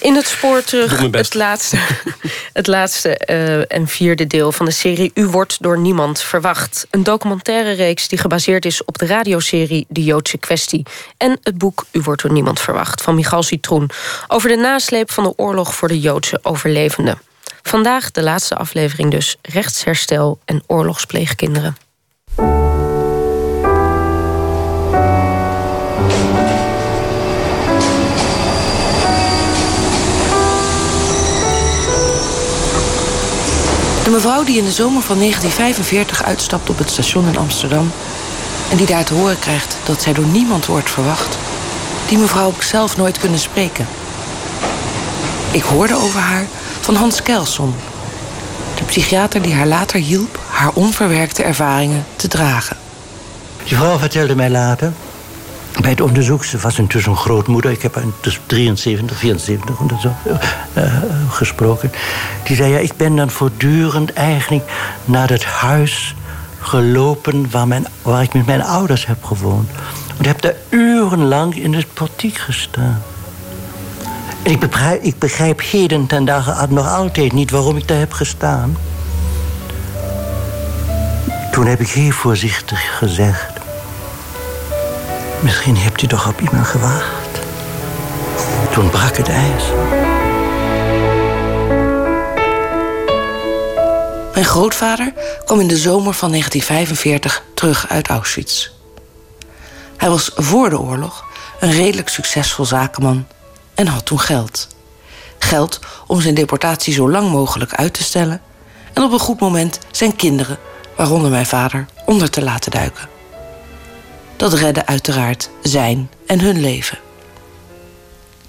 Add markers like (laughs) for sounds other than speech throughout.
In het spoor terug het laatste, (laughs) het laatste uh, en vierde deel van de serie U wordt door niemand verwacht. Een documentaire reeks die gebaseerd is op de radioserie De Joodse Kwestie. En het boek U wordt door niemand verwacht van Michal Citroen. Over de nasleep van de oorlog voor de Joodse overlevenden. Vandaag de laatste aflevering dus rechtsherstel en oorlogspleegkinderen. De mevrouw die in de zomer van 1945 uitstapt op het station in Amsterdam... en die daar te horen krijgt dat zij door niemand wordt verwacht... die mevrouw heb ik zelf nooit kunnen spreken. Ik hoorde over haar van Hans Kelson... de psychiater die haar later hielp haar onverwerkte ervaringen te dragen. Die vrouw vertelde mij later bij het onderzoek, ze was intussen grootmoeder, ik heb haar tussen 73, 74 en zo uh, gesproken. Die zei: Ja, ik ben dan voortdurend eigenlijk naar het huis gelopen waar ik met mijn ouders heb gewoond. En heb daar urenlang in het portiek gestaan. En ik begrijp, ik begrijp heden ten dagen nog altijd niet waarom ik daar heb gestaan. Toen heb ik heel voorzichtig gezegd: Misschien hebt u toch op iemand gewacht. Toen brak het ijs. Mijn grootvader kwam in de zomer van 1945 terug uit Auschwitz. Hij was voor de oorlog een redelijk succesvol zakenman en had toen geld. Geld om zijn deportatie zo lang mogelijk uit te stellen en op een goed moment zijn kinderen, waaronder mijn vader, onder te laten duiken dat redde uiteraard zijn en hun leven.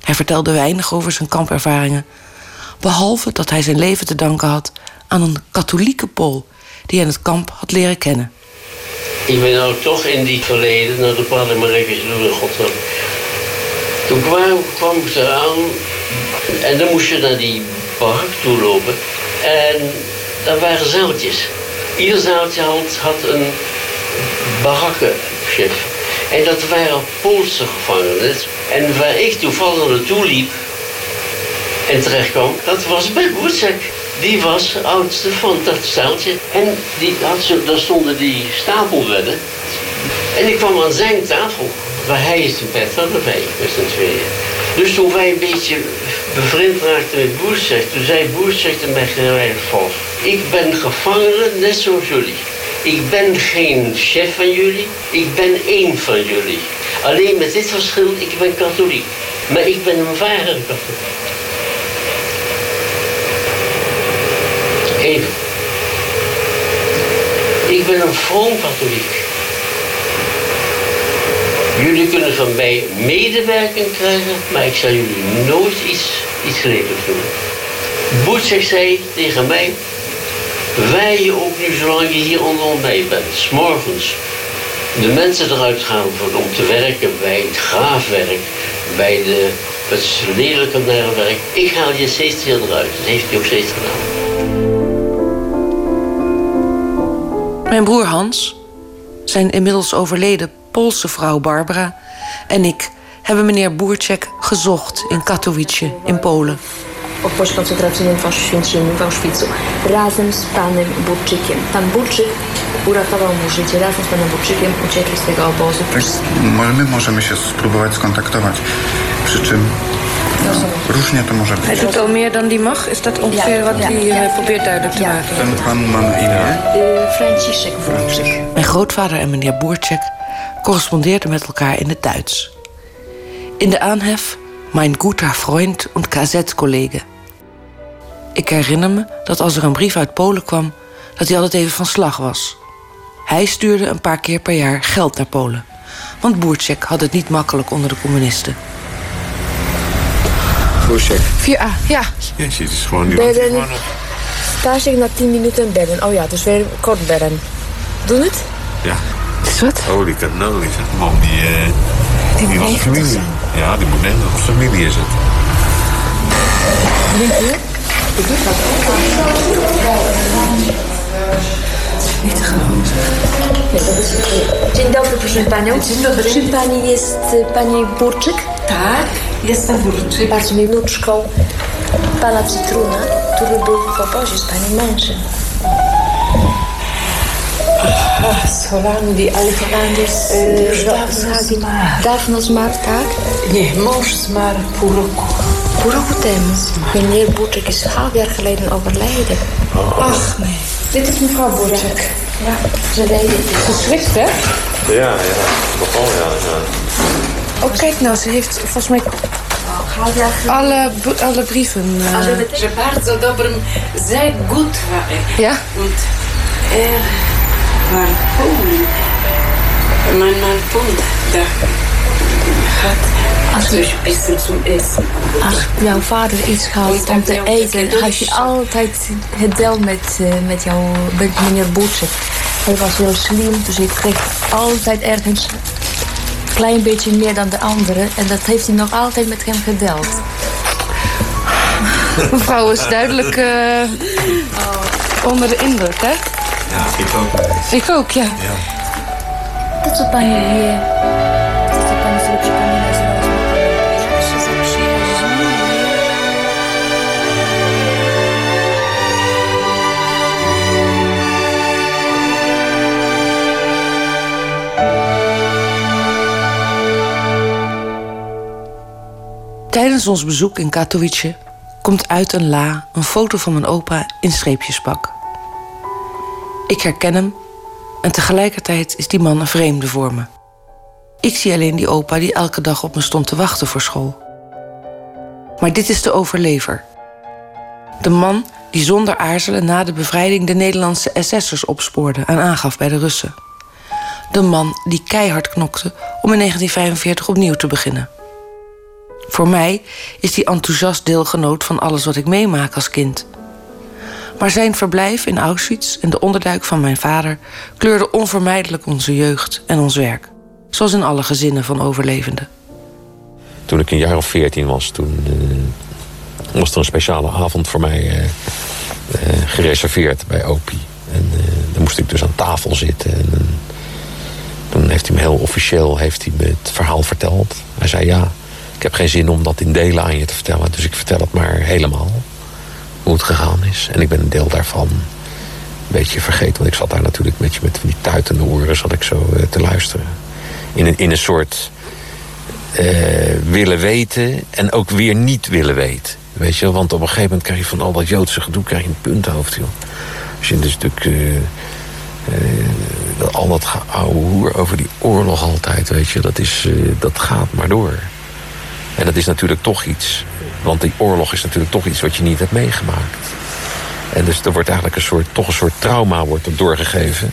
Hij vertelde weinig over zijn kampervaringen, behalve dat hij zijn leven te danken had aan een katholieke Pool die hij in het kamp had leren kennen. Ik ben nou toch in die verleden, nou de praat maar even door God. Toen kwam, kwam ik eraan en dan moest je naar die park toe lopen en daar waren zaaltjes. Ieder zaaltje had, had een barakken en dat waren Poolse gevangenen. En waar ik toevallig naartoe liep en terecht kwam, dat was bij Woedsek. Die was oudste van dat steltje. En die had zo, daar stonden die stapelbedden. En ik kwam aan zijn tafel, waar hij is een bed erbij, met z'n tweeën. Dus toen wij een beetje bevriend raakten met Boerstek, toen zei Boerstek tegen mij vals. Ik ben gevangene net zoals jullie. Ik ben geen chef van jullie, ik ben één van jullie. Alleen met dit verschil, ik ben katholiek. Maar ik ben een ware katholiek. Even. Ik ben een vroom katholiek. Jullie kunnen van mij medewerking krijgen, maar ik zal jullie nooit iets, iets lelijks doen. Boetsek zei tegen mij, wij ook nu zolang je hier onder mij bent. S'morgens de mensen eruit gaan om te werken bij het graafwerk, bij de, het lelijke werk. Ik haal je steeds hier eruit. Dat heeft hij ook steeds gedaan. Mijn broer Hans, zijn inmiddels overleden Poolse vrouw Barbara en ik hebben meneer Boerczek gezocht in Katowice in Polen. Obozie koncentracyjnym w Oświęcimiu, w Auschwitzu, razem z panem Burczykiem. Pan Burczyk uratował mu życie. Razem z panem Burczykiem uciekli z tego obozu. Tak, my możemy się spróbować skontaktować, przy czym no, różnie to może być. Hij doet al meer dan die mag? Is dat ongeveer ja, wat hij ja, probeert duidelijk te maken? Ten pan ma na imię? Franciszek Burczyk. Mijn grootvader en meneer Boerczyk correspondeerden met elkaar in het Duits. In de aanhef Mijn guter Freund und KZ-Kollege. Ik herinner me dat als er een brief uit Polen kwam, dat hij altijd even van slag was. Hij stuurde een paar keer per jaar geld naar Polen. Want Boerczek had het niet makkelijk onder de communisten. Boerczek. 4A, ja. Ja, het is gewoon. Beren. Stage na 10 minuten beren. Oh ja, dus weer kort beren. Doen het? Ja. Is wat? Holy cannoli, zeg man. Die, uh, die, die was familie. Ja, die moet net nog familie is het. Dzień dobry, proszę panią. Dzień dobry. Czy pani jest pani Burczyk? Tak. Jestem Burczyk. Bardzo mi wnuczką pana Cytruna, który był w obozie z pani mężem. Z Holandii, ale Holandii z, już dawno zmarł. dawno zmarł, tak? Nie, mąż zmarł pół roku. Meneer Boertek is half jaar geleden overleden. Ach nee. Dit is mevrouw Burczyk. Ja, ze het. Geschrikt, hè? Ja, ja, nogal, ja. ja. Oh, kijk nou, ze heeft volgens mij Half jaar geleden. alle, alle brieven. eh, Że bardzo dobrym, sehr gut war er. ja? Und er war Polen. Mein Mann Polen, da hat dus ein bisschen zum Essen. Als jouw vader iets had om te eten, had je altijd het deel met, eh, met, jou, met meneer Boertje. Hij was heel slim, dus ik kreeg altijd ergens een klein beetje meer dan de anderen. En dat heeft hij nog altijd met hem gedeeld. (laughs) Mevrouw is duidelijk eh, onder de indruk, hè? Ja, ik ook. Ik ook, ja. Co pani wie, to, co Tijdens ons bezoek in Katowice komt uit een la een foto van mijn opa in streepjespak. Ik herken hem en tegelijkertijd is die man een vreemde voor me. Ik zie alleen die opa die elke dag op me stond te wachten voor school. Maar dit is de overlever. De man die zonder aarzelen na de bevrijding de Nederlandse SS'ers opspoorde en aangaf bij de Russen. De man die keihard knokte om in 1945 opnieuw te beginnen. Voor mij is hij enthousiast deelgenoot van alles wat ik meemaak als kind. Maar zijn verblijf in Auschwitz en de onderduik van mijn vader kleurden onvermijdelijk onze jeugd en ons werk. Zoals in alle gezinnen van overlevenden. Toen ik een jaar of veertien was, toen eh, was er een speciale avond voor mij eh, eh, gereserveerd bij Opie. En dan moest ik dus aan tafel zitten. En, toen heeft hij me heel officieel heeft hij het verhaal verteld. Hij zei ja, ik heb geen zin om dat in delen aan je te vertellen. Dus ik vertel het maar helemaal. Hoe het gegaan is. En ik ben een deel daarvan een beetje vergeten. Want ik zat daar natuurlijk een beetje met die tuitende oren zat ik zo eh, te luisteren. In een, in een soort eh, willen weten en ook weer niet willen weten. Weet je? Want op een gegeven moment krijg je van al dat Joodse gedoe krijg je een punthoofd, joh. Als je dus natuurlijk... eh, al dat oude hoer over die oorlog altijd, weet je, dat, is, dat gaat maar door. En dat is natuurlijk toch iets, want die oorlog is natuurlijk toch iets wat je niet hebt meegemaakt. En dus er wordt eigenlijk een soort, toch een soort trauma wordt doorgegeven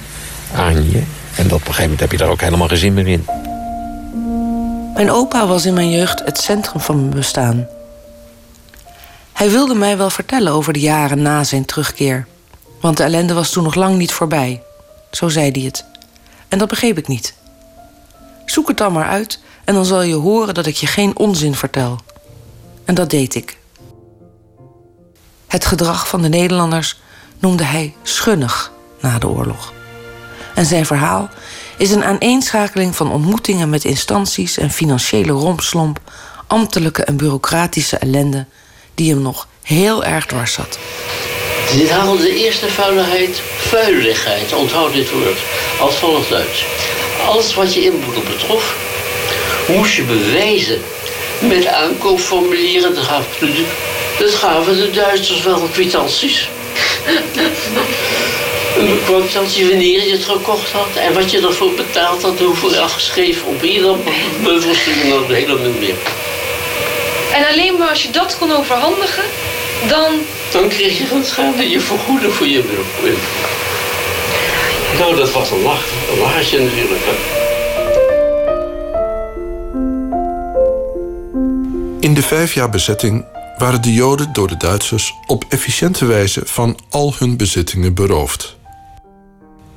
aan je. En dat op een gegeven moment heb je daar ook helemaal geen zin meer in. Mijn opa was in mijn jeugd het centrum van mijn bestaan. Hij wilde mij wel vertellen over de jaren na zijn terugkeer. Want de ellende was toen nog lang niet voorbij. Zo zei hij het. En dat begreep ik niet. Zoek het dan maar uit en dan zal je horen dat ik je geen onzin vertel. En dat deed ik. Het gedrag van de Nederlanders noemde hij schunnig na de oorlog. En zijn verhaal is een aaneenschakeling van ontmoetingen met instanties en financiële rompslomp, ambtelijke en bureaucratische ellende die hem nog heel erg dwars zat. Dit haalde de eerste vuiligheid, vuiligheid, onthoud dit woord, als volgt uit. Alles wat je inboedel betrof, moest je bewijzen met aankoopformulieren. Dat gaven de, dat gaven de Duitsers wel kwitanties. (laughs) Een kwitantie wanneer je het gekocht had en wat je ervoor betaald had, hoeveel je afgeschreven op ieder meubelstuk nog helemaal meer. En alleen maar als je dat kon overhandigen, dan Dan kreeg je van schade je vergoeden voor je beroep. Nou, dat was een lach. Een lachje natuurlijk. hè. In de vijf jaar bezetting waren de Joden door de Duitsers op efficiënte wijze van al hun bezittingen beroofd.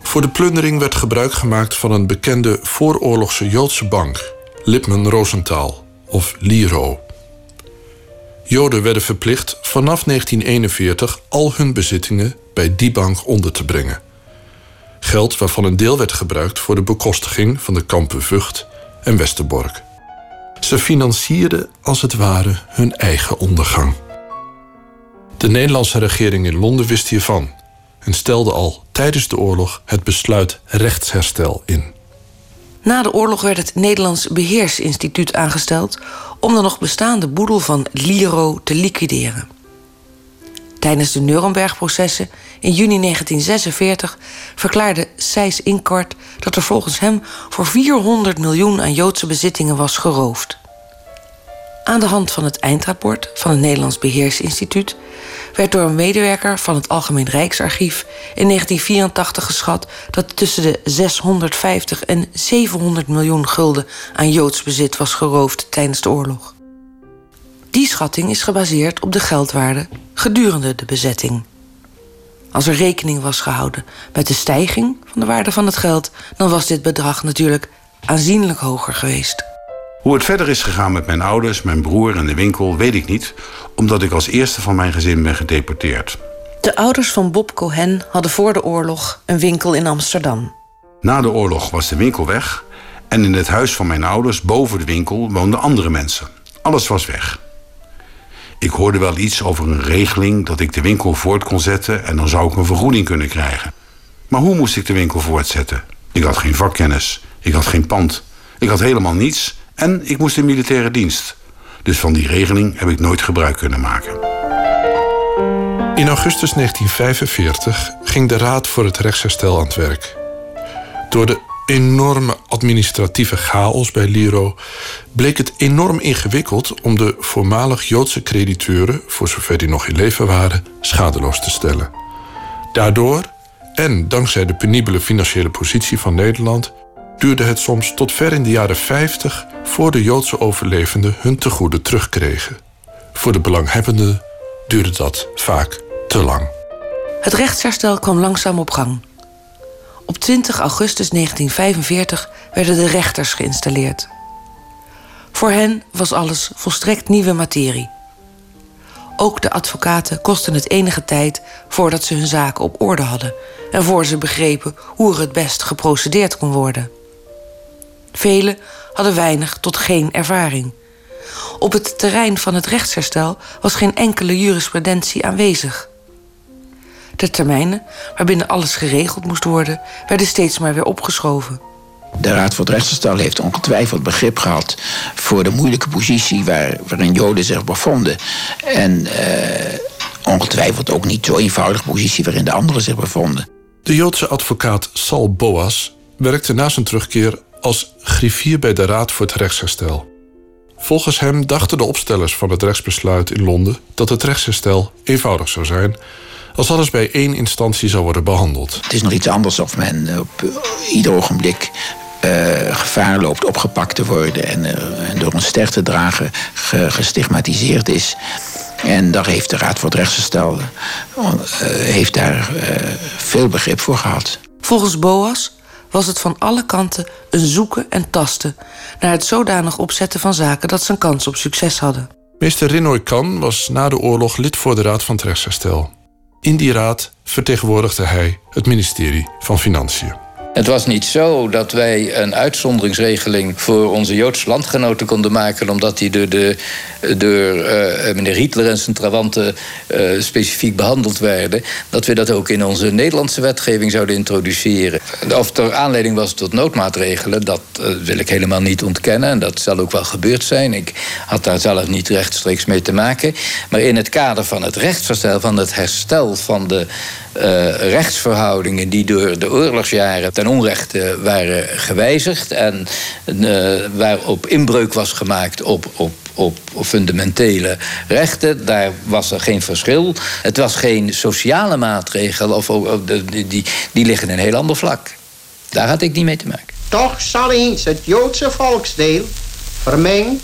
Voor de plundering werd gebruik gemaakt van een bekende vooroorlogse Joodse bank, Lipman Rosenthal of Liro. Joden werden verplicht vanaf 1941 al hun bezittingen bij die bank onder te brengen. Geld waarvan een deel werd gebruikt voor de bekostiging van de kampen Vught en Westerbork. Ze financierden als het ware hun eigen ondergang. De Nederlandse regering in Londen wist hiervan en stelde al tijdens de oorlog het besluit rechtsherstel in. Na de oorlog werd het Nederlands Beheersinstituut aangesteld om de nog bestaande boedel van Liro te liquideren. Tijdens de Nuremberg-processen in juni 1946 verklaarde Sijs Inkart dat er volgens hem voor 400 miljoen aan Joodse bezittingen was geroofd. Aan de hand van het eindrapport van het Nederlands Beheersinstituut werd door een medewerker van het Algemeen Rijksarchief in 1984 geschat dat tussen de 650 en 700 miljoen gulden aan Joods bezit was geroofd tijdens de oorlog. Die schatting is gebaseerd op de geldwaarde gedurende de bezetting. Als er rekening was gehouden met de stijging van de waarde van het geld, dan was dit bedrag natuurlijk aanzienlijk hoger geweest. Hoe het verder is gegaan met mijn ouders, mijn broer en de winkel, weet ik niet, omdat ik als eerste van mijn gezin ben gedeporteerd. De ouders van Bob Cohen hadden voor de oorlog een winkel in Amsterdam. Na de oorlog was de winkel weg en in het huis van mijn ouders boven de winkel woonden andere mensen. Alles was weg. Ik hoorde wel iets over een regeling dat ik de winkel voort kon zetten en dan zou ik een vergoeding kunnen krijgen. Maar hoe moest ik de winkel voortzetten? Ik had geen vakkennis, ik had geen pand, ik had helemaal niets en ik moest in militaire dienst. Dus van die regeling heb ik nooit gebruik kunnen maken. In augustus 1945 ging de Raad voor het Rechtsherstel aan het werk. Door de enorme administratieve chaos bij Liro bleek het enorm ingewikkeld om de voormalig Joodse crediteuren, voor zover die nog in leven waren, schadeloos te stellen. Daardoor, en dankzij de penibele financiële positie van Nederland, duurde het soms tot ver in de jaren 50 voor de Joodse overlevenden hun tegoeden terugkregen. Voor de belanghebbenden duurde dat vaak te lang. Het rechtsherstel kwam langzaam op gang. Op 20 augustus 1945 werden de rechters geïnstalleerd. Voor hen was alles volstrekt nieuwe materie. Ook de advocaten kosten het enige tijd voordat ze hun zaken op orde hadden en voor ze begrepen hoe er het best geprocedeerd kon worden. Velen hadden weinig tot geen ervaring. Op het terrein van het rechtsherstel was geen enkele jurisprudentie aanwezig. De termijnen waarbinnen alles geregeld moest worden, werden steeds maar weer opgeschoven. De Raad voor het Rechtsherstel heeft ongetwijfeld begrip gehad voor de moeilijke positie waar, waarin Joden zich bevonden. En eh, ongetwijfeld ook niet zo eenvoudige positie waarin de anderen zich bevonden. De Joodse advocaat Sal Boas werkte na zijn terugkeer als griffier bij de Raad voor het Rechtsherstel. Volgens hem dachten de opstellers van het rechtsbesluit in Londen dat het rechtsherstel eenvoudig zou zijn als alles bij één instantie zou worden behandeld. Het is nog iets anders of men op ieder ogenblik uh, gevaar loopt opgepakt te worden en, uh, en door een ster te dragen gestigmatiseerd is. En daar heeft de Raad voor het Rechtsherstel uh, heeft daar veel begrip voor gehad. Volgens Boas was het van alle kanten een zoeken en tasten naar het zodanig opzetten van zaken dat ze een kans op succes hadden. Meester Rinoy Kan was na de oorlog lid voor de Raad van het Rechtsherstel. In die raad vertegenwoordigde hij het ministerie van Financiën. Het was niet zo dat wij een uitzonderingsregeling voor onze Joodse landgenoten konden maken, omdat die door, de, door uh, meneer Hitler en zijn trawanten uh, specifiek behandeld werden, dat we dat ook in onze Nederlandse wetgeving zouden introduceren. Of er aanleiding was tot noodmaatregelen, dat wil ik helemaal niet ontkennen. En dat zal ook wel gebeurd zijn. Ik had daar zelf niet rechtstreeks mee te maken. Maar in het kader van het rechtsverstel, van het herstel van de rechtsverhoudingen die door de oorlogsjaren ten onrechte waren gewijzigd en uh, waarop inbreuk was gemaakt op, op, op, fundamentele rechten. Daar was er geen verschil. Het was geen sociale maatregel, of, die, die liggen in een heel ander vlak. Daar had ik niet mee te maken. Toch zal eens het Joodse volksdeel, vermengd,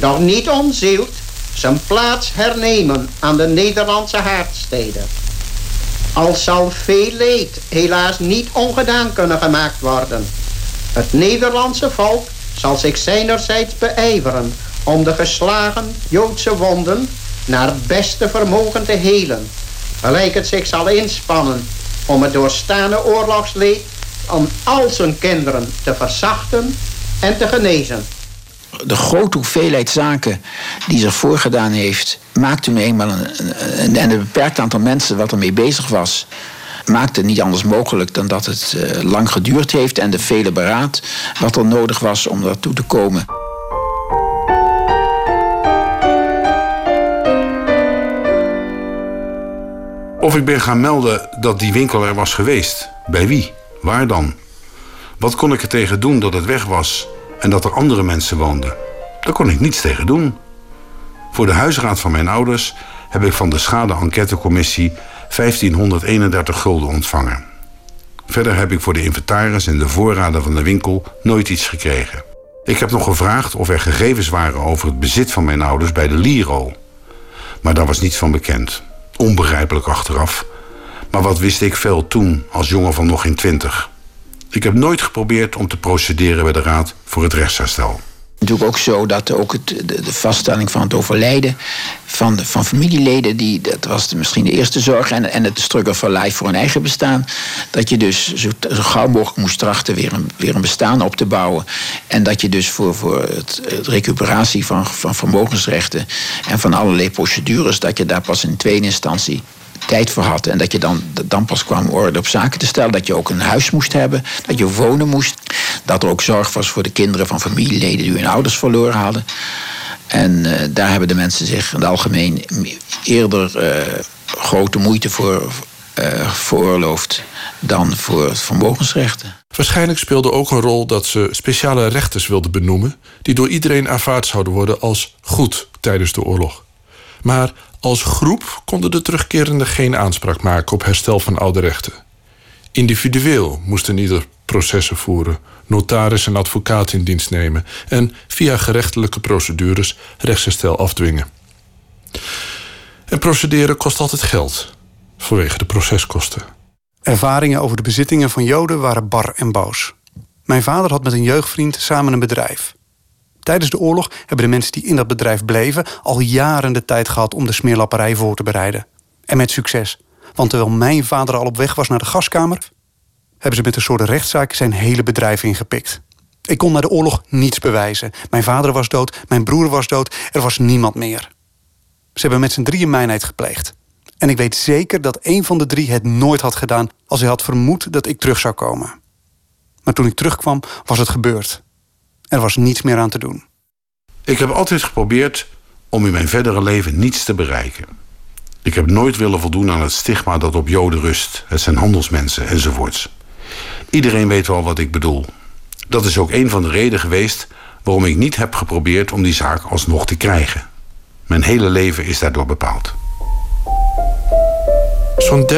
nog niet onzield, zijn plaats hernemen aan de Nederlandse haardsteden. Al zal veel leed helaas niet ongedaan kunnen gemaakt worden. Het Nederlandse volk zal zich zijnerzijds beijveren om de geslagen Joodse wonden naar het beste vermogen te helen. Gelijk het zich zal inspannen om het doorstaande oorlogsleed aan al zijn kinderen te verzachten en te genezen. de grote hoeveelheid zaken die zich voorgedaan heeft, maakte nu eenmaal een, en een beperkt aantal mensen wat ermee bezig was, maakte niet anders mogelijk dan dat het uh, lang geduurd heeft en de vele beraad wat er nodig was om daartoe te komen. Of ik ben gaan melden dat die winkel er was geweest. Bij wie? Waar dan? Wat kon ik er tegen doen dat het weg was en dat er andere mensen woonden? Daar kon ik niets tegen doen. Voor de huisraad van mijn ouders heb ik van de schade-enquêtecommissie 1531 gulden ontvangen. Verder heb ik voor de inventaris en de voorraden van de winkel nooit iets gekregen. Ik heb nog gevraagd of er gegevens waren over het bezit van mijn ouders bij de Liro. Maar daar was niets van bekend. Onbegrijpelijk achteraf. Maar wat wist ik veel toen, als jongen van nog geen twintig? Ik heb nooit geprobeerd om te procederen bij de Raad voor het rechtsherstel natuurlijk ook zo dat ook het, de, vaststelling van het overlijden van, van familieleden, die, dat was de, misschien de eerste zorg, en, en het struggle for life voor een eigen bestaan. Dat je dus zo, gauw mogelijk moest trachten weer een, weer een bestaan op te bouwen. En dat je dus voor, voor het, het recuperatie van, van vermogensrechten en van allerlei procedures, dat je daar pas in tweede instantie tijd voor had. En dat je dan, dan pas kwam orde op zaken te stellen. Dat je ook een huis moest hebben. Dat je wonen moest. Dat er ook zorg was voor de kinderen van familieleden die hun ouders verloren hadden. En uh, daar hebben de mensen zich in het algemeen eerder uh, grote moeite voor uh, veroorloofd dan voor vermogensrechten. Waarschijnlijk speelde ook een rol dat ze speciale rechters wilden benoemen, die door iedereen aanvaard zouden worden als goed tijdens de oorlog. Maar als groep konden de terugkerenden geen aanspraak maken op herstel van oude rechten. Individueel moesten ieder processen voeren, notaris en advocaat in dienst nemen en via gerechtelijke procedures rechtsherstel afdwingen. En procederen kost altijd geld, vanwege de proceskosten. Ervaringen over de bezittingen van Joden waren bar en boos. Mijn vader had met een jeugdvriend samen een bedrijf. Tijdens de oorlog hebben de mensen die in dat bedrijf bleven al jaren de tijd gehad om de smeerlapperij voor te bereiden. En met succes. Want terwijl mijn vader al op weg was naar de gaskamer, hebben ze met een soort rechtszaak zijn hele bedrijf ingepikt. Ik kon na de oorlog niets bewijzen. Mijn vader was dood, mijn broer was dood, er was niemand meer. Ze hebben met z'n drieën mijnheid gepleegd. En ik weet zeker dat een van de drie het nooit had gedaan als hij had vermoed dat ik terug zou komen. Maar toen ik terugkwam, was het gebeurd. Er was niets meer aan te doen. Ik heb altijd geprobeerd om in mijn verdere leven niets te bereiken. Ik heb nooit willen voldoen aan het stigma dat op Joden rust. Het zijn handelsmensen enzovoorts. Iedereen weet wel wat ik bedoel. Dat is ook een van de redenen geweest waarom ik niet heb geprobeerd om die zaak alsnog te krijgen. Mijn hele leven is daardoor bepaald. Zo'n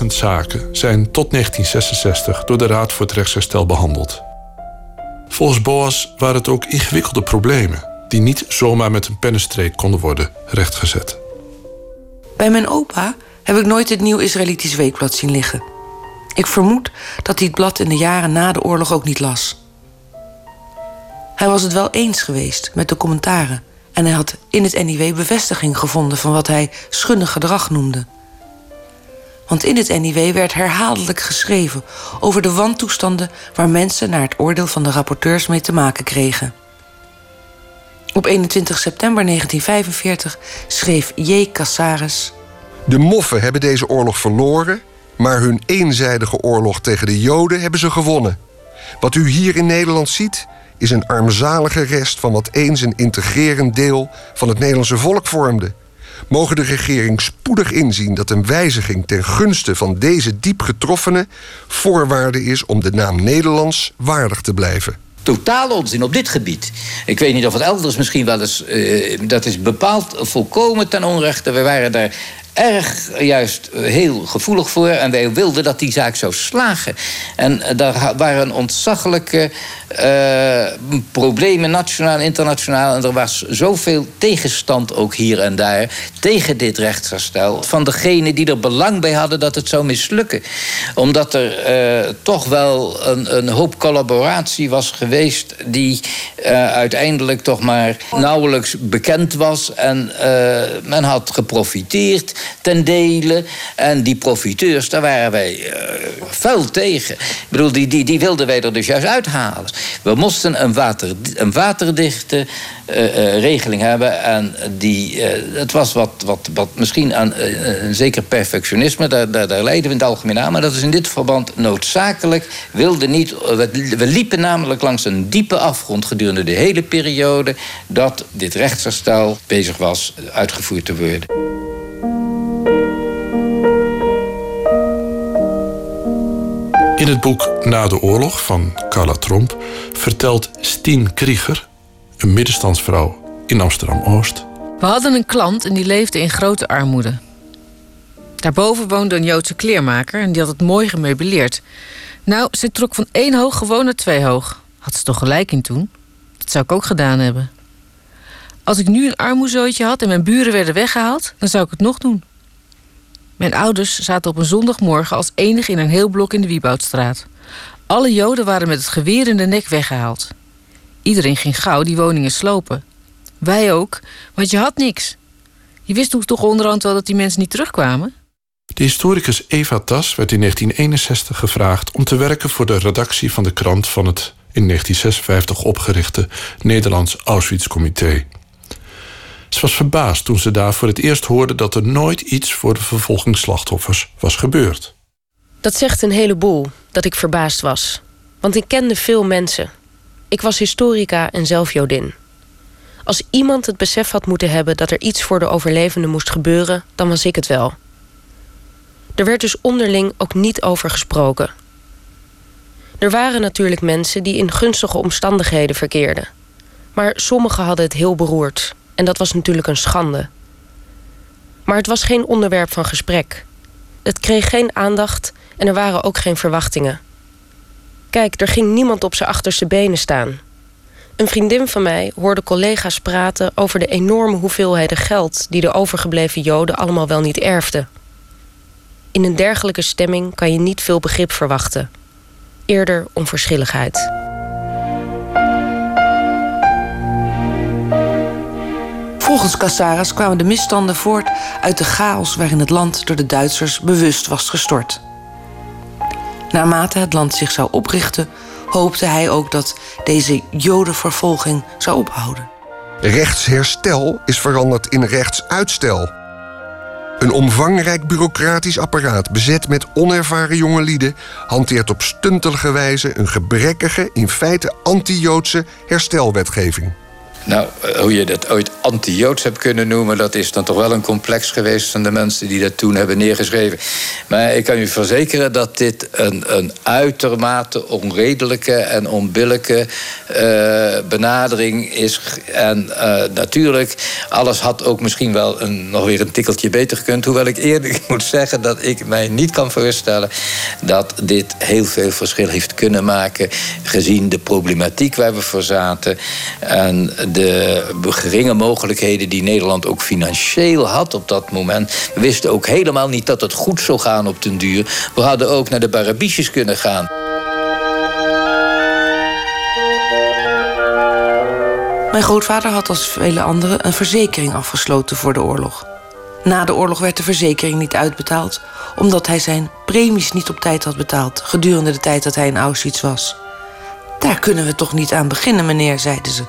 13.500 zaken zijn tot 1966 door de Raad voor het Rechtsherstel behandeld. Volgens Boas waren het ook ingewikkelde problemen die niet zomaar met een pennenstreek konden worden rechtgezet. Bij mijn opa heb ik nooit het Nieuw Israëlitisch Weekblad zien liggen. Ik vermoed dat hij het blad in de jaren na de oorlog ook niet las. Hij was het wel eens geweest met de commentaren en hij had in het NIW bevestiging gevonden van wat hij schunnig gedrag noemde. Want in het NIW werd herhaaldelijk geschreven over de wantoestanden waar mensen naar het oordeel van de rapporteurs mee te maken kregen. Op 21 september 1945 schreef J. Cassares. De moffen hebben deze oorlog verloren, maar hun eenzijdige oorlog tegen de Joden hebben ze gewonnen. Wat u hier in Nederland ziet, is een armzalige rest van wat eens een integrerend deel van het Nederlandse volk vormde mogen de regering spoedig inzien dat een wijziging ten gunste van deze diep getroffenen voorwaarde is om de naam Nederlands waardig te blijven. Totaal onzin op dit gebied. Ik weet niet of het elders misschien wel eens. Uh, dat is bepaald volkomen ten onrechte. We waren daar erg juist heel gevoelig voor. En wij wilden dat die zaak zou slagen. En eh, daar waren ontzaglijke uh, problemen, nationaal en internationaal. En er was zoveel tegenstand ook hier en daar tegen dit rechtsherstel. Van degenen die er belang bij hadden dat het zou mislukken. Omdat er toch wel een, een, hoop collaboratie was geweest... die uiteindelijk toch maar nauwelijks bekend was. En men had geprofiteerd ten dele. En die profiteurs, daar waren wij uh, vuil tegen. Ik bedoel, die, die, die wilden wij er dus juist uithalen. We moesten een, water, een waterdichte uh, regeling hebben. En die, het was wat, wat, wat misschien aan een zeker perfectionisme. Daar, daar, daar leiden we in het algemeen aan. Maar dat is in dit verband noodzakelijk. Wilde niet, we, we liepen namelijk langs een diepe afgrond gedurende de hele periode dat dit rechtsherstel bezig was uitgevoerd te worden. In het boek Na de oorlog van Carla Tromp vertelt Stien Krieger, een middenstandsvrouw in Amsterdam-Oost. We hadden een klant en die leefde in grote armoede. Daarboven woonde een Joodse kleermaker en die had het mooi gemeubileerd. Nou, ze trok van één hoog gewoon naar twee hoog. Had ze toch gelijk in toen? Dat zou ik ook gedaan hebben. Als ik nu een armoezooitje had en mijn buren werden weggehaald, dan zou ik het nog doen. Mijn ouders zaten op een zondagmorgen als enige in een heel blok in de Wieboudstraat. Alle Joden waren met het geweer in de nek weggehaald. Iedereen ging gauw die woningen slopen. Wij ook, want je had niks. Je wist toch onderhand wel dat die mensen niet terugkwamen? De historicus Eva Tas werd in 1961 gevraagd om te werken voor de redactie van de krant van het in 1956 opgerichte Nederlands Auschwitz-comité. Was verbaasd toen ze daar voor het eerst hoorde dat er nooit iets voor de vervolgingsslachtoffers was gebeurd. Dat zegt een heleboel dat ik verbaasd was. Want ik kende veel mensen. Ik was historica en zelf Jodin. Als iemand het besef had moeten hebben dat er iets voor de overlevenden moest gebeuren, dan was ik het wel. Er werd dus onderling ook niet over gesproken. Er waren natuurlijk mensen die in gunstige omstandigheden verkeerden. Maar sommigen hadden het heel beroerd. En dat was natuurlijk een schande. Maar het was geen onderwerp van gesprek. Het kreeg geen aandacht en er waren ook geen verwachtingen. Kijk, er ging niemand op zijn achterste benen staan. Een vriendin van mij hoorde collega's praten over de enorme hoeveelheden geld die de overgebleven Joden allemaal wel niet erfden. In een dergelijke stemming kan je niet veel begrip verwachten. Eerder onverschilligheid. Volgens Casaras kwamen de misstanden voort uit de chaos waarin het land door de Duitsers bewust was gestort. Naarmate het land zich zou oprichten, hoopte hij ook dat deze jodenvervolging zou ophouden. Rechtsherstel is veranderd in rechtsuitstel. Een omvangrijk bureaucratisch apparaat bezet met onervaren jonge lieden hanteert op stuntelige wijze een gebrekkige, in feite anti-Joodse herstelwetgeving. Nou, eh, hoe je dat ooit anti-Joods hebt kunnen noemen, dat is dan toch wel een complex geweest van de mensen die dat toen hebben neergeschreven. Maar ik kan u verzekeren dat dit een, een uitermate onredelijke en onbillijke uh, benadering is. En uh, natuurlijk, alles had ook misschien wel een, nog weer een tikkeltje beter gekund. Hoewel ik eerlijk (laughs) moet zeggen dat ik mij niet kan voorstellen dat dit heel veel verschil heeft kunnen maken. Gezien de problematiek waar we voor zaten. En de geringe mogelijkheden die Nederland ook financieel had op dat moment. We wisten ook helemaal niet dat het goed zou gaan op den duur. We hadden ook naar de Barabiesjes kunnen gaan. Mijn grootvader had als vele anderen een verzekering afgesloten voor de oorlog. Na de oorlog werd de verzekering niet uitbetaald, omdat hij zijn premies niet op tijd had betaald gedurende de tijd dat hij in Auschwitz was. Daar kunnen we toch niet aan beginnen, meneer, zeiden ze.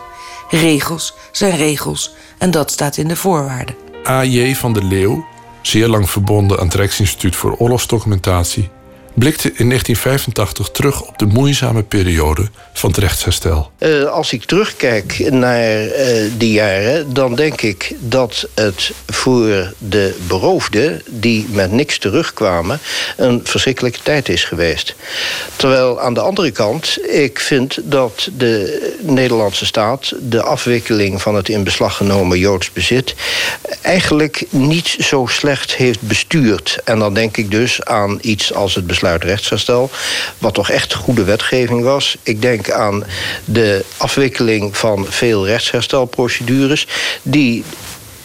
Regels zijn regels en dat staat in de voorwaarden. A.J. van der Leeuw, zeer lang verbonden aan het Rijksinstituut voor Oorlogsdocumentatie, blikte in 1985 terug op de moeizame periode van het rechtsherstel. Uh, als ik terugkijk naar uh, die jaren, dan denk ik dat het voor de beroofden die met niks terugkwamen een verschrikkelijke tijd is geweest. Terwijl aan de andere kant, ik vind dat de Nederlandse staat de afwikkeling van het in beslag genomen Joods bezit eigenlijk niet zo slecht heeft bestuurd. En dan denk ik dus aan iets als het rechtsherstel, wat toch echt goede wetgeving was. Ik denk aan de afwikkeling van veel rechtsherstelprocedures, die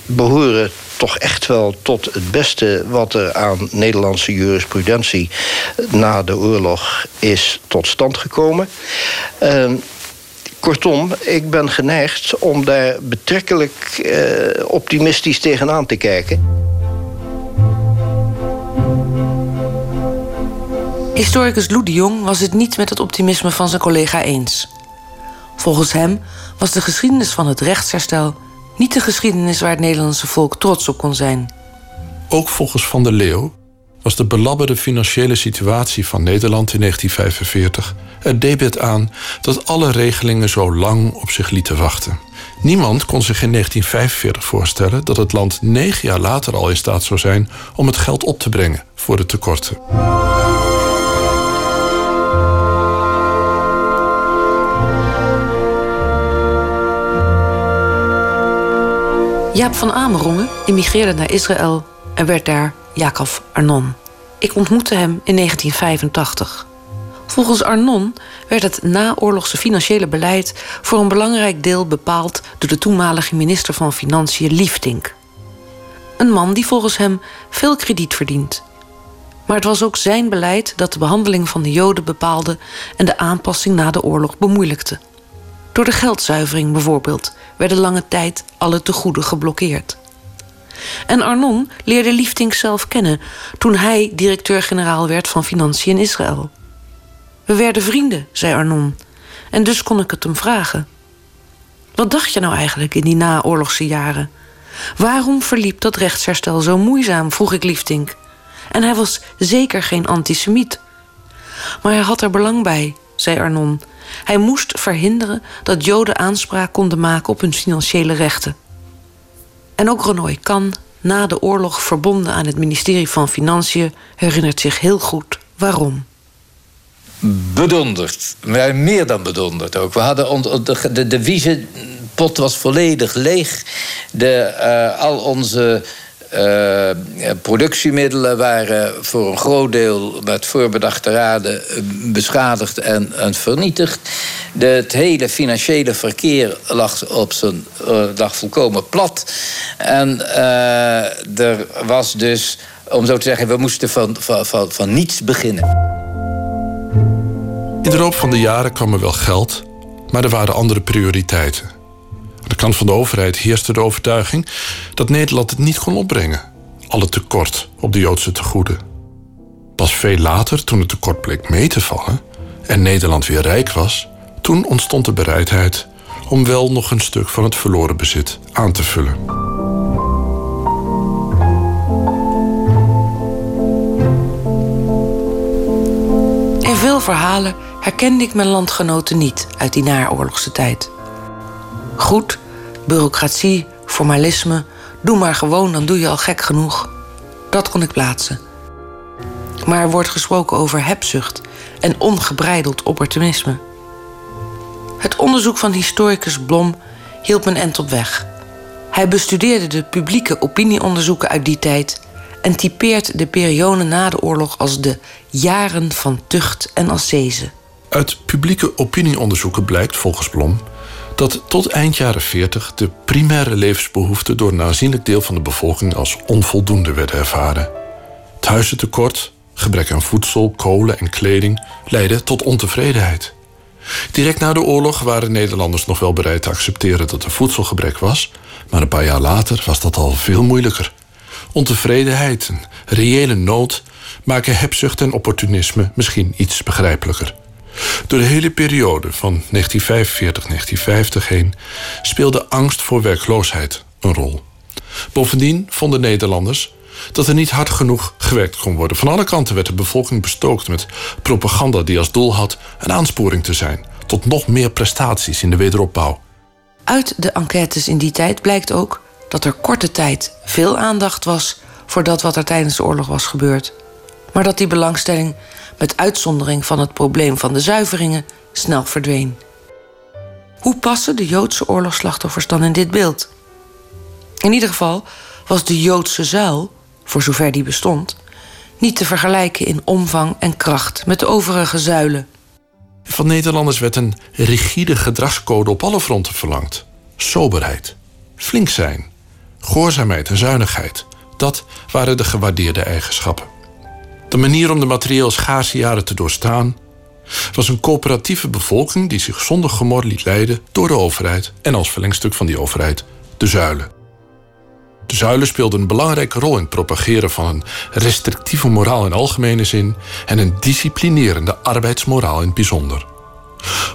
behoren toch echt wel tot het beste wat er aan Nederlandse jurisprudentie na de oorlog is tot stand gekomen. Uh, Kortom, ik ben geneigd om daar betrekkelijk uh, optimistisch tegenaan te kijken. Historicus Lou de Jong was het niet met het optimisme van zijn collega eens. Volgens hem was de geschiedenis van het rechtsherstel niet de geschiedenis waar het Nederlandse volk trots op kon zijn. Ook volgens Van der Leeuw was de belabberde financiële situatie van Nederland in 1945 er debet aan dat alle regelingen zo lang op zich lieten wachten. Niemand kon zich in 1945 voorstellen dat het land negen jaar later al in staat zou zijn om het geld op te brengen voor de tekorten. Jaap van Amerongen immigreerde naar Israël en werd daar Jacob Arnon. Ik ontmoette hem in 1985. Volgens Arnon werd het naoorlogse financiële beleid voor een belangrijk deel bepaald door de toenmalige minister van Financiën Liefdink. Een man die volgens hem veel krediet verdient. Maar het was ook zijn beleid dat de behandeling van de Joden bepaalde en de aanpassing na de oorlog bemoeilijkte. Door de geldzuivering bijvoorbeeld werden lange tijd alle tegoeden geblokkeerd. En Arnon leerde Liefdink zelf kennen toen hij directeur-generaal werd van Financiën in Israël. We werden vrienden, zei Arnon, en dus kon ik het hem vragen. Wat dacht je nou eigenlijk in die naoorlogse jaren? Waarom verliep dat rechtsherstel zo moeizaam, vroeg ik Liefdink. En hij was zeker geen antisemiet. Maar hij had er belang bij, zei Arnon. Hij moest verhinderen dat Joden aanspraak konden maken op hun financiële rechten. En ook Renoy Kan, na de oorlog verbonden aan het ministerie van Financiën, herinnert zich heel goed waarom. Bedonderd, meer dan bedonderd ook. We hadden de, de deviezenpot was volledig leeg. De, uh, al onze uh, productiemiddelen waren voor een groot deel met voorbedachte raden beschadigd en, vernietigd. De, het hele financiële verkeer lag, op zijn, uh, volkomen plat. En er was dus, om zo te zeggen, we moesten van, van, van niets beginnen. In de loop van de jaren kwam er wel geld, maar er waren andere prioriteiten. Kant van de overheid heerste de overtuiging dat Nederland het niet kon opbrengen. Alle tekort op de Joodse tegoeden. Pas veel later, toen het tekort bleek mee te vallen en Nederland weer rijk was, toen ontstond de bereidheid om wel nog een stuk van het verloren bezit aan te vullen. In veel verhalen herkende ik mijn landgenoten niet uit die naoorlogse tijd. Goed, bureaucratie, formalisme, doe maar gewoon, dan doe je al gek genoeg. Dat kon ik plaatsen. Maar er wordt gesproken over hebzucht en ongebreideld opportunisme. Het onderzoek van historicus Blom hielp een end op weg. Hij bestudeerde de publieke opinieonderzoeken uit die tijd en typeert de periode na de oorlog als de jaren van tucht en ascese. Uit publieke opinieonderzoeken blijkt volgens Blom dat tot eind jaren 40 de primaire levensbehoeften door een aanzienlijk deel van de bevolking als onvoldoende werden ervaren. Het gebrek aan voedsel, kolen en kleding leidden tot ontevredenheid. Direct na de oorlog waren Nederlanders nog wel bereid te accepteren dat er voedselgebrek was, maar een paar jaar later was dat al veel moeilijker. Ontevredenheid en reële nood maken hebzucht en opportunisme misschien iets begrijpelijker. Door de hele periode van 1945-1950 heen speelde angst voor werkloosheid een rol. Bovendien vonden Nederlanders dat er niet hard genoeg gewerkt kon worden. Van alle kanten werd de bevolking bestookt met propaganda die als doel had een aansporing te zijn tot nog meer prestaties in de wederopbouw. Uit de enquêtes in die tijd blijkt ook dat er korte tijd veel aandacht was voor dat wat er tijdens de oorlog was gebeurd. Maar dat die belangstelling, met uitzondering van het probleem van de zuiveringen, snel verdween. Hoe passen de Joodse oorlogsslachtoffers dan in dit beeld? In ieder geval was de Joodse zuil, voor zover die bestond, niet te vergelijken in omvang en kracht met de overige zuilen. Van Nederlanders werd een rigide gedragscode op alle fronten verlangd: soberheid, flink zijn, gehoorzaamheid en zuinigheid. Dat waren de gewaardeerde eigenschappen. De manier om de materieel schaarse jaren te doorstaan was een coöperatieve bevolking die zich zonder gemor liet leiden door de overheid en als verlengstuk van die overheid de zuilen. De zuilen speelden een belangrijke rol in het propageren van een restrictieve moraal in algemene zin en een disciplinerende arbeidsmoraal in het bijzonder.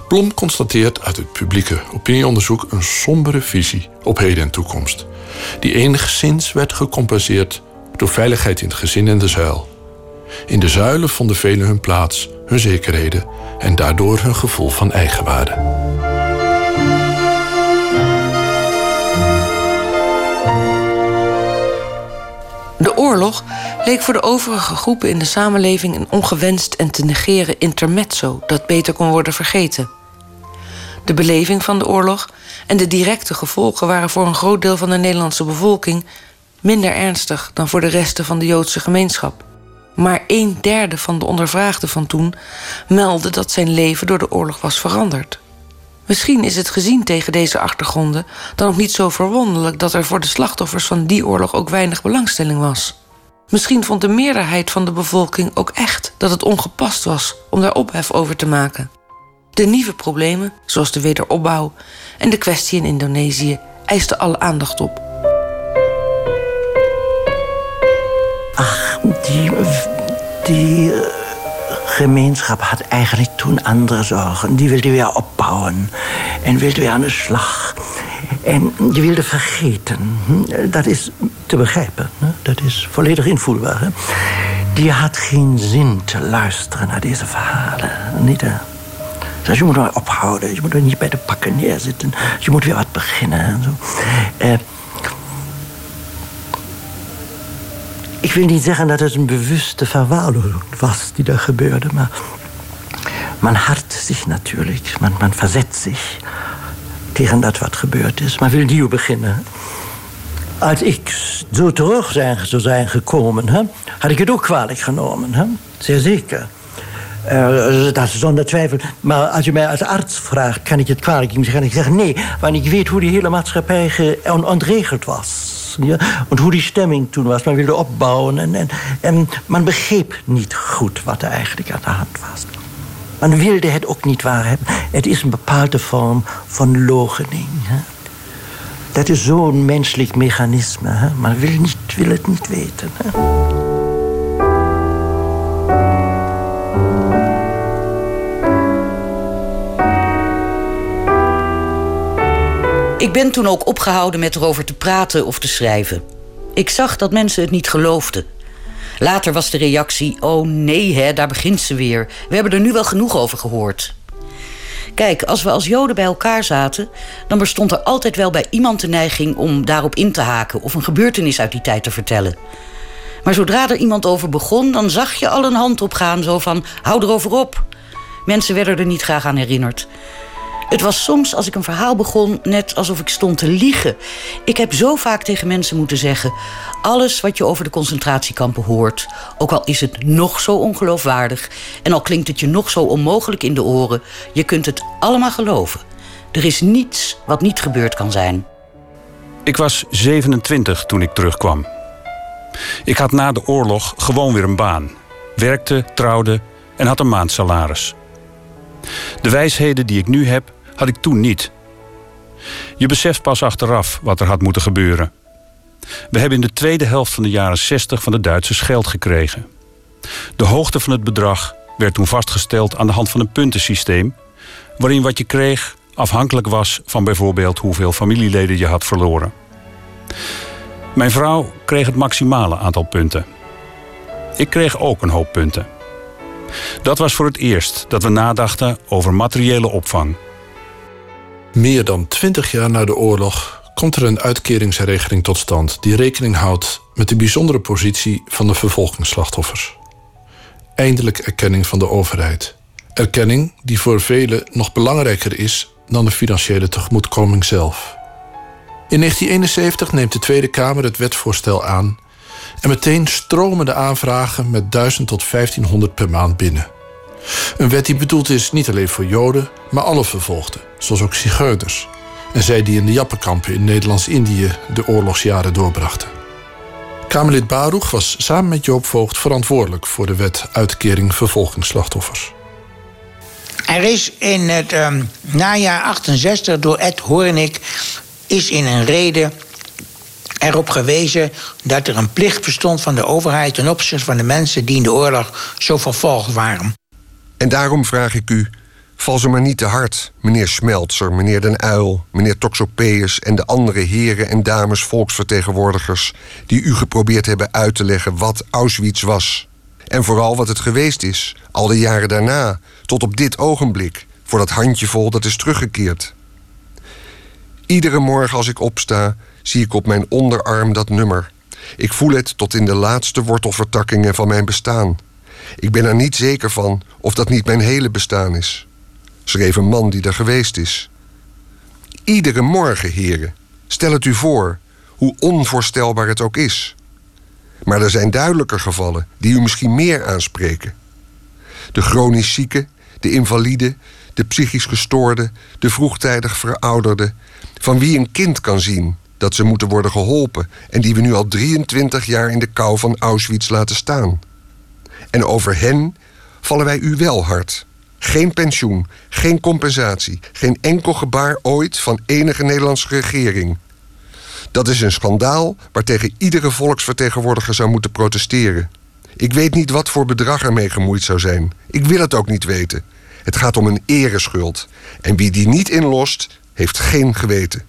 Blom constateert uit het publieke opinieonderzoek een sombere visie op heden en toekomst, die enigszins werd gecompenseerd door veiligheid in het gezin en de zuil. In de zuilen vonden velen hun plaats, hun zekerheden en daardoor hun gevoel van eigenwaarde. De oorlog leek voor de overige groepen in de samenleving een ongewenst en te negeren intermezzo dat beter kon worden vergeten. De beleving van de oorlog en de directe gevolgen waren voor een groot deel van de Nederlandse bevolking minder ernstig dan voor de resten van de Joodse gemeenschap. Maar een derde van de ondervraagden van toen meldde dat zijn leven door de oorlog was veranderd. Misschien is het gezien tegen deze achtergronden dan ook niet zo verwonderlijk dat er voor de slachtoffers van die oorlog ook weinig belangstelling was. Misschien vond de meerderheid van de bevolking ook echt dat het ongepast was om daar ophef over te maken. De nieuwe problemen, zoals de wederopbouw en de kwestie in Indonesië, eisten alle aandacht op. die, die eh, gemeenschap had eigenlijk toen andere zorgen. Die wilde weer opbouwen en wilde weer aan de slag. En die wilde vergeten. Hm, dat is te begrijpen. Dat is volledig invoelbaar. Die had geen zin te luisteren naar deze verhalen. Niet, hè? Dus je moet er ophouden. Je moet er niet bij de pakken neerzitten. Je moet weer wat beginnen. En zo. Eh, ik wil niet zeggen dat het een bewuste verwaarlozing was die er gebeurde, maar man hart zich natuurlijk. Man, man verzet zich tegen dat wat gebeurd is. Maar wil nieuw beginnen. Als ik zo terug zijn, zou zijn gekomen, had ik het ook kwalijk genomen. Hè? Zeer zeker. Uh, dat is zonder twijfel. Maar als je mij als arts vraagt, kan ik het kwalijk nemen? Kan ik zeggen nee, want ik weet hoe die hele maatschappij ontregeld was. En hoe die stemming toen was. Men wilde opbouwen en, en, en man begreep niet goed wat er eigenlijk aan de hand was. Man wilde het ook niet waar hebben. Het is een bepaalde vorm van logening. Dat is zo'n menselijk mechanisme. Hè? Man wil, niet, wil het niet weten. Ik ben toen ook opgehouden met erover te praten of te schrijven. Ik zag dat mensen het niet geloofden. Later was de reactie: Oh nee, hè, daar begint ze weer. We hebben er nu wel genoeg over gehoord. Kijk, als we als Joden bij elkaar zaten, dan bestond er altijd wel bij iemand de neiging om daarop in te haken of een gebeurtenis uit die tijd te vertellen. Maar zodra er iemand over begon, dan zag je al een hand opgaan, zo van: hou erover op. Mensen werden er niet graag aan herinnerd. Het was soms, als ik een verhaal begon, net alsof ik stond te liegen. Ik heb zo vaak tegen mensen moeten zeggen: alles wat je over de concentratiekampen hoort, ook al is het nog zo ongeloofwaardig en al klinkt het je nog zo onmogelijk in de oren, je kunt het allemaal geloven. Er is niets wat niet gebeurd kan zijn. Ik was 27 toen ik terugkwam. Ik had na de oorlog gewoon weer een baan. Werkte, trouwde en had een maandsalaris. De wijsheden die ik nu heb, had ik toen niet. Je beseft pas achteraf wat er had moeten gebeuren. We hebben in de tweede helft van de jaren 60 van de Duitsers geld gekregen. De hoogte van het bedrag werd toen vastgesteld aan de hand van een puntensysteem, waarin wat je kreeg afhankelijk was van bijvoorbeeld hoeveel familieleden je had verloren. Mijn vrouw kreeg het maximale aantal punten. Ik kreeg ook een hoop punten. Dat was voor het eerst dat we nadachten over materiële opvang. Meer dan twintig jaar na de oorlog komt er een uitkeringsregeling tot stand die rekening houdt met de bijzondere positie van de vervolgingsslachtoffers. Eindelijk erkenning van de overheid. Erkenning die voor velen nog belangrijker is dan de financiële tegemoetkoming zelf. In 1971 neemt de Tweede Kamer het wetsvoorstel aan en meteen stromen de aanvragen met 1000 tot 1500 per maand binnen. Een wet die bedoeld is niet alleen voor Joden, maar alle vervolgden, zoals ook zigeuners. En zij die in de Jappenkampen in Nederlands-Indië de oorlogsjaren doorbrachten. Kamerlid Baruch was samen met Joop Voogd verantwoordelijk voor de wet uitkering vervolgingsslachtoffers. Er is in het um, najaar 68 door Ed Hoornik is in een reden erop gewezen dat er een plicht bestond van de overheid ten opzichte van de mensen die in de oorlog zo vervolgd waren. En daarom vraag ik u, val ze maar niet te hard, meneer Schmeltzer, meneer Den Uil, meneer Toxopeus en de andere heren en dames volksvertegenwoordigers die u geprobeerd hebben uit te leggen wat Auschwitz was. En vooral wat het geweest is, al de jaren daarna, tot op dit ogenblik, voor dat handjevol dat is teruggekeerd. Iedere morgen als ik opsta, zie ik op mijn onderarm dat nummer. Ik voel het tot in de laatste wortelvertakkingen van mijn bestaan. Ik ben er niet zeker van of dat niet mijn hele bestaan is. Schreef een man die daar geweest is. Iedere morgen, heren, stel het u voor, hoe onvoorstelbaar het ook is. Maar er zijn duidelijker gevallen die u misschien meer aanspreken. De chronisch zieke, de invalide, de psychisch gestoorde, de vroegtijdig verouderde, van wie een kind kan zien dat ze moeten worden geholpen en die we nu al 23 jaar in de kou van Auschwitz laten staan. En over hen vallen wij u wel hard. Geen pensioen, geen compensatie, geen enkel gebaar ooit van enige Nederlandse regering. Dat is een schandaal waartegen iedere volksvertegenwoordiger zou moeten protesteren. Ik weet niet wat voor bedrag ermee gemoeid zou zijn. Ik wil het ook niet weten. Het gaat om een ereschuld. En wie die niet inlost, heeft geen geweten.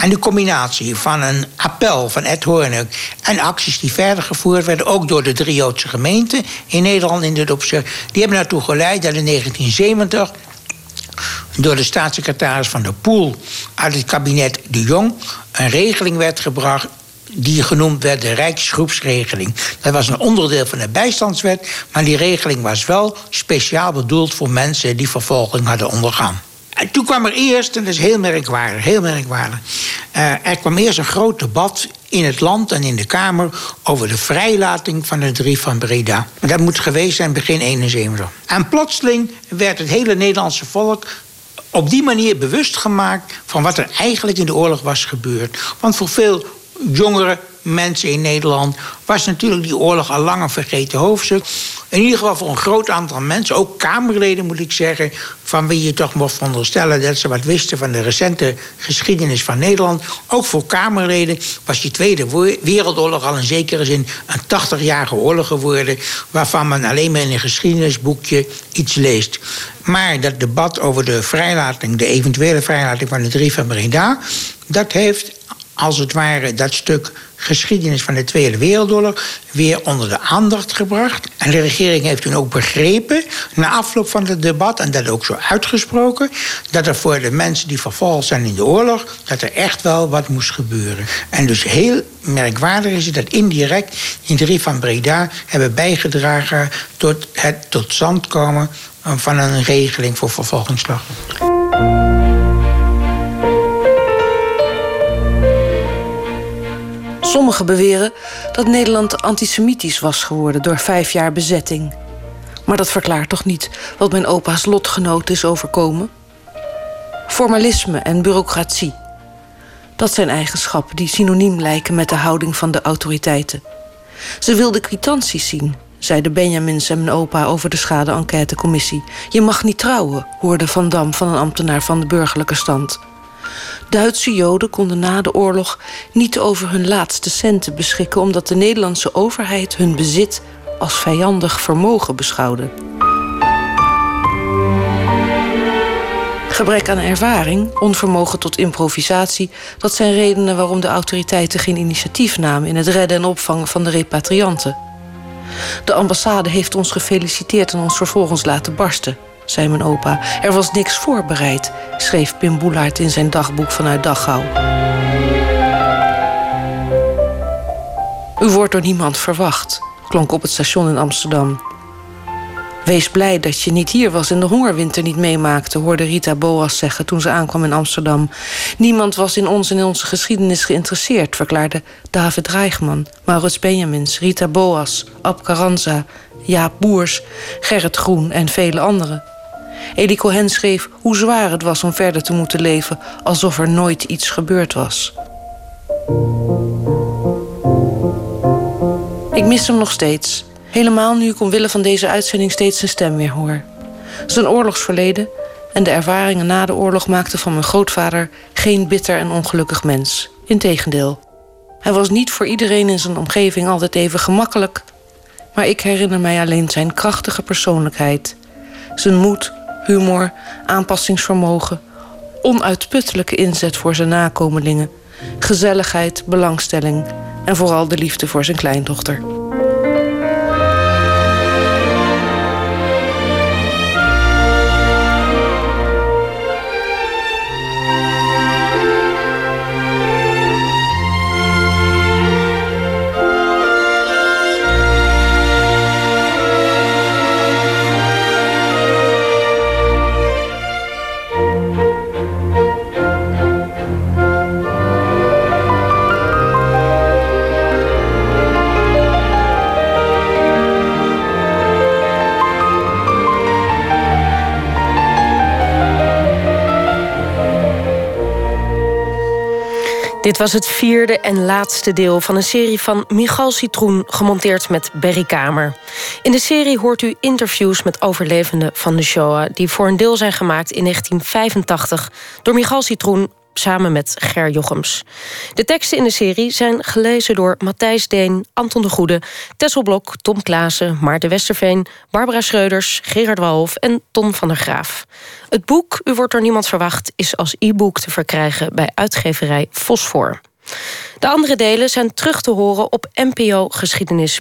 En de combinatie van een appel van Ed Hoornik en acties die verder gevoerd werden, ook door de drie Joodse gemeenten in Nederland in dit opzicht, die hebben ertoe geleid dat in 1970 door de staatssecretaris van de Poel uit het kabinet de Jong een regeling werd gebracht die genoemd werd de Rijksgroepsregeling. Dat was een onderdeel van de bijstandswet, maar die regeling was wel speciaal bedoeld voor mensen die vervolging hadden ondergaan. En toen kwam er eerst, en dat is heel merkwaardig, heel merkwaardig. Uh, er kwam eerst een groot debat in het land en in de Kamer over de vrijlating van de drie van Breda. Dat moet geweest zijn begin 71. En plotseling werd het hele Nederlandse volk op die manier bewust gemaakt van wat er eigenlijk in de oorlog was gebeurd. Want voor veel jongere mensen in Nederland was natuurlijk die oorlog al lang een vergeten hoofdstuk. In ieder geval voor een groot aantal mensen, ook Kamerleden moet ik zeggen, van wie je toch mocht veronderstellen dat ze wat wisten van de recente geschiedenis van Nederland. Ook voor Kamerleden was die Tweede Wereldoorlog al in zekere zin een 80-jarige oorlog geworden, waarvan men alleen maar in een geschiedenisboekje iets leest. Maar dat debat over de vrijlating, de eventuele vrijlating van de drie van Breda, dat heeft als het ware dat stuk geschiedenis van de Tweede Wereldoorlog weer onder de aandacht gebracht. En de regering heeft toen ook begrepen, na afloop van het debat, en dat ook zo uitgesproken, dat er voor de mensen die vervolgd zijn in de oorlog, dat er echt wel wat moest gebeuren. En dus heel merkwaardig is het dat indirect die drie van Breda hebben bijgedragen tot het tot stand komen van een regeling voor vervolgingsslachtoffers. Sommigen beweren dat Nederland antisemitisch was geworden door vijf jaar bezetting. Maar dat verklaart toch niet wat mijn opa's lotgenoot is overkomen? Formalisme en bureaucratie. Dat zijn eigenschappen die synoniem lijken met de houding van de autoriteiten. Ze wilden kwitanties zien, zeiden Benjamins en mijn opa over de schade-enquêtecommissie. Je mag niet trouwen, hoorde Van Dam van een ambtenaar van de burgerlijke stand. Duitse Joden konden na de oorlog niet over hun laatste centen beschikken, omdat de Nederlandse overheid hun bezit als vijandig vermogen beschouwde. Gebrek aan ervaring, onvermogen tot improvisatie, dat zijn redenen waarom de autoriteiten geen initiatief namen in het redden en opvangen van de repatrianten. De ambassade heeft ons gefeliciteerd en ons vervolgens laten barsten zei mijn opa. Er was niks voorbereid, schreef Pim Boelaert in zijn dagboek vanuit Dachau. U wordt door niemand verwacht, klonk op het station in Amsterdam. Wees blij dat je niet hier was en de hongerwinter niet meemaakte, hoorde Rita Boas zeggen toen ze aankwam in Amsterdam. Niemand was in ons en in onze geschiedenis geïnteresseerd, verklaarde David Reigman, Maurits Benjamins, Rita Boas, Ab Carranza, Jaap Boers, Gerrit Groen en vele anderen. Elie Cohen schreef hoe zwaar het was om verder te moeten leven alsof er nooit iets gebeurd was. Ik mis hem nog steeds. Helemaal nu ik omwille van deze uitzending steeds zijn stem weer hoor. Zijn oorlogsverleden en de ervaringen na de oorlog maakten van mijn grootvader geen bitter en ongelukkig mens. Integendeel. Hij was niet voor iedereen in zijn omgeving altijd even gemakkelijk. Maar ik herinner mij alleen zijn krachtige persoonlijkheid. Zijn moed, humor, aanpassingsvermogen, onuitputtelijke inzet voor zijn nakomelingen, gezelligheid, belangstelling en vooral de liefde voor zijn kleindochter. Dit was het vierde en laatste deel van een serie van Michal Citroen... gemonteerd met Berry Kamer. In de serie hoort u interviews met overlevenden van de Shoah... die voor een deel zijn gemaakt in 1985 door Michal Citroen samen met Ger Jochems. De teksten in de serie zijn gelezen door Matthijs Deen, Anton de Goede... Tessel Blok, Tom Klaassen, Maarten Westerveen... Barbara Schreuders, Gerard Walhof en Ton van der Graaf. Het boek U wordt door niemand verwacht... is als e-book te verkrijgen bij uitgeverij Fosfor. De andere delen zijn terug te horen op NPO Geschiedenis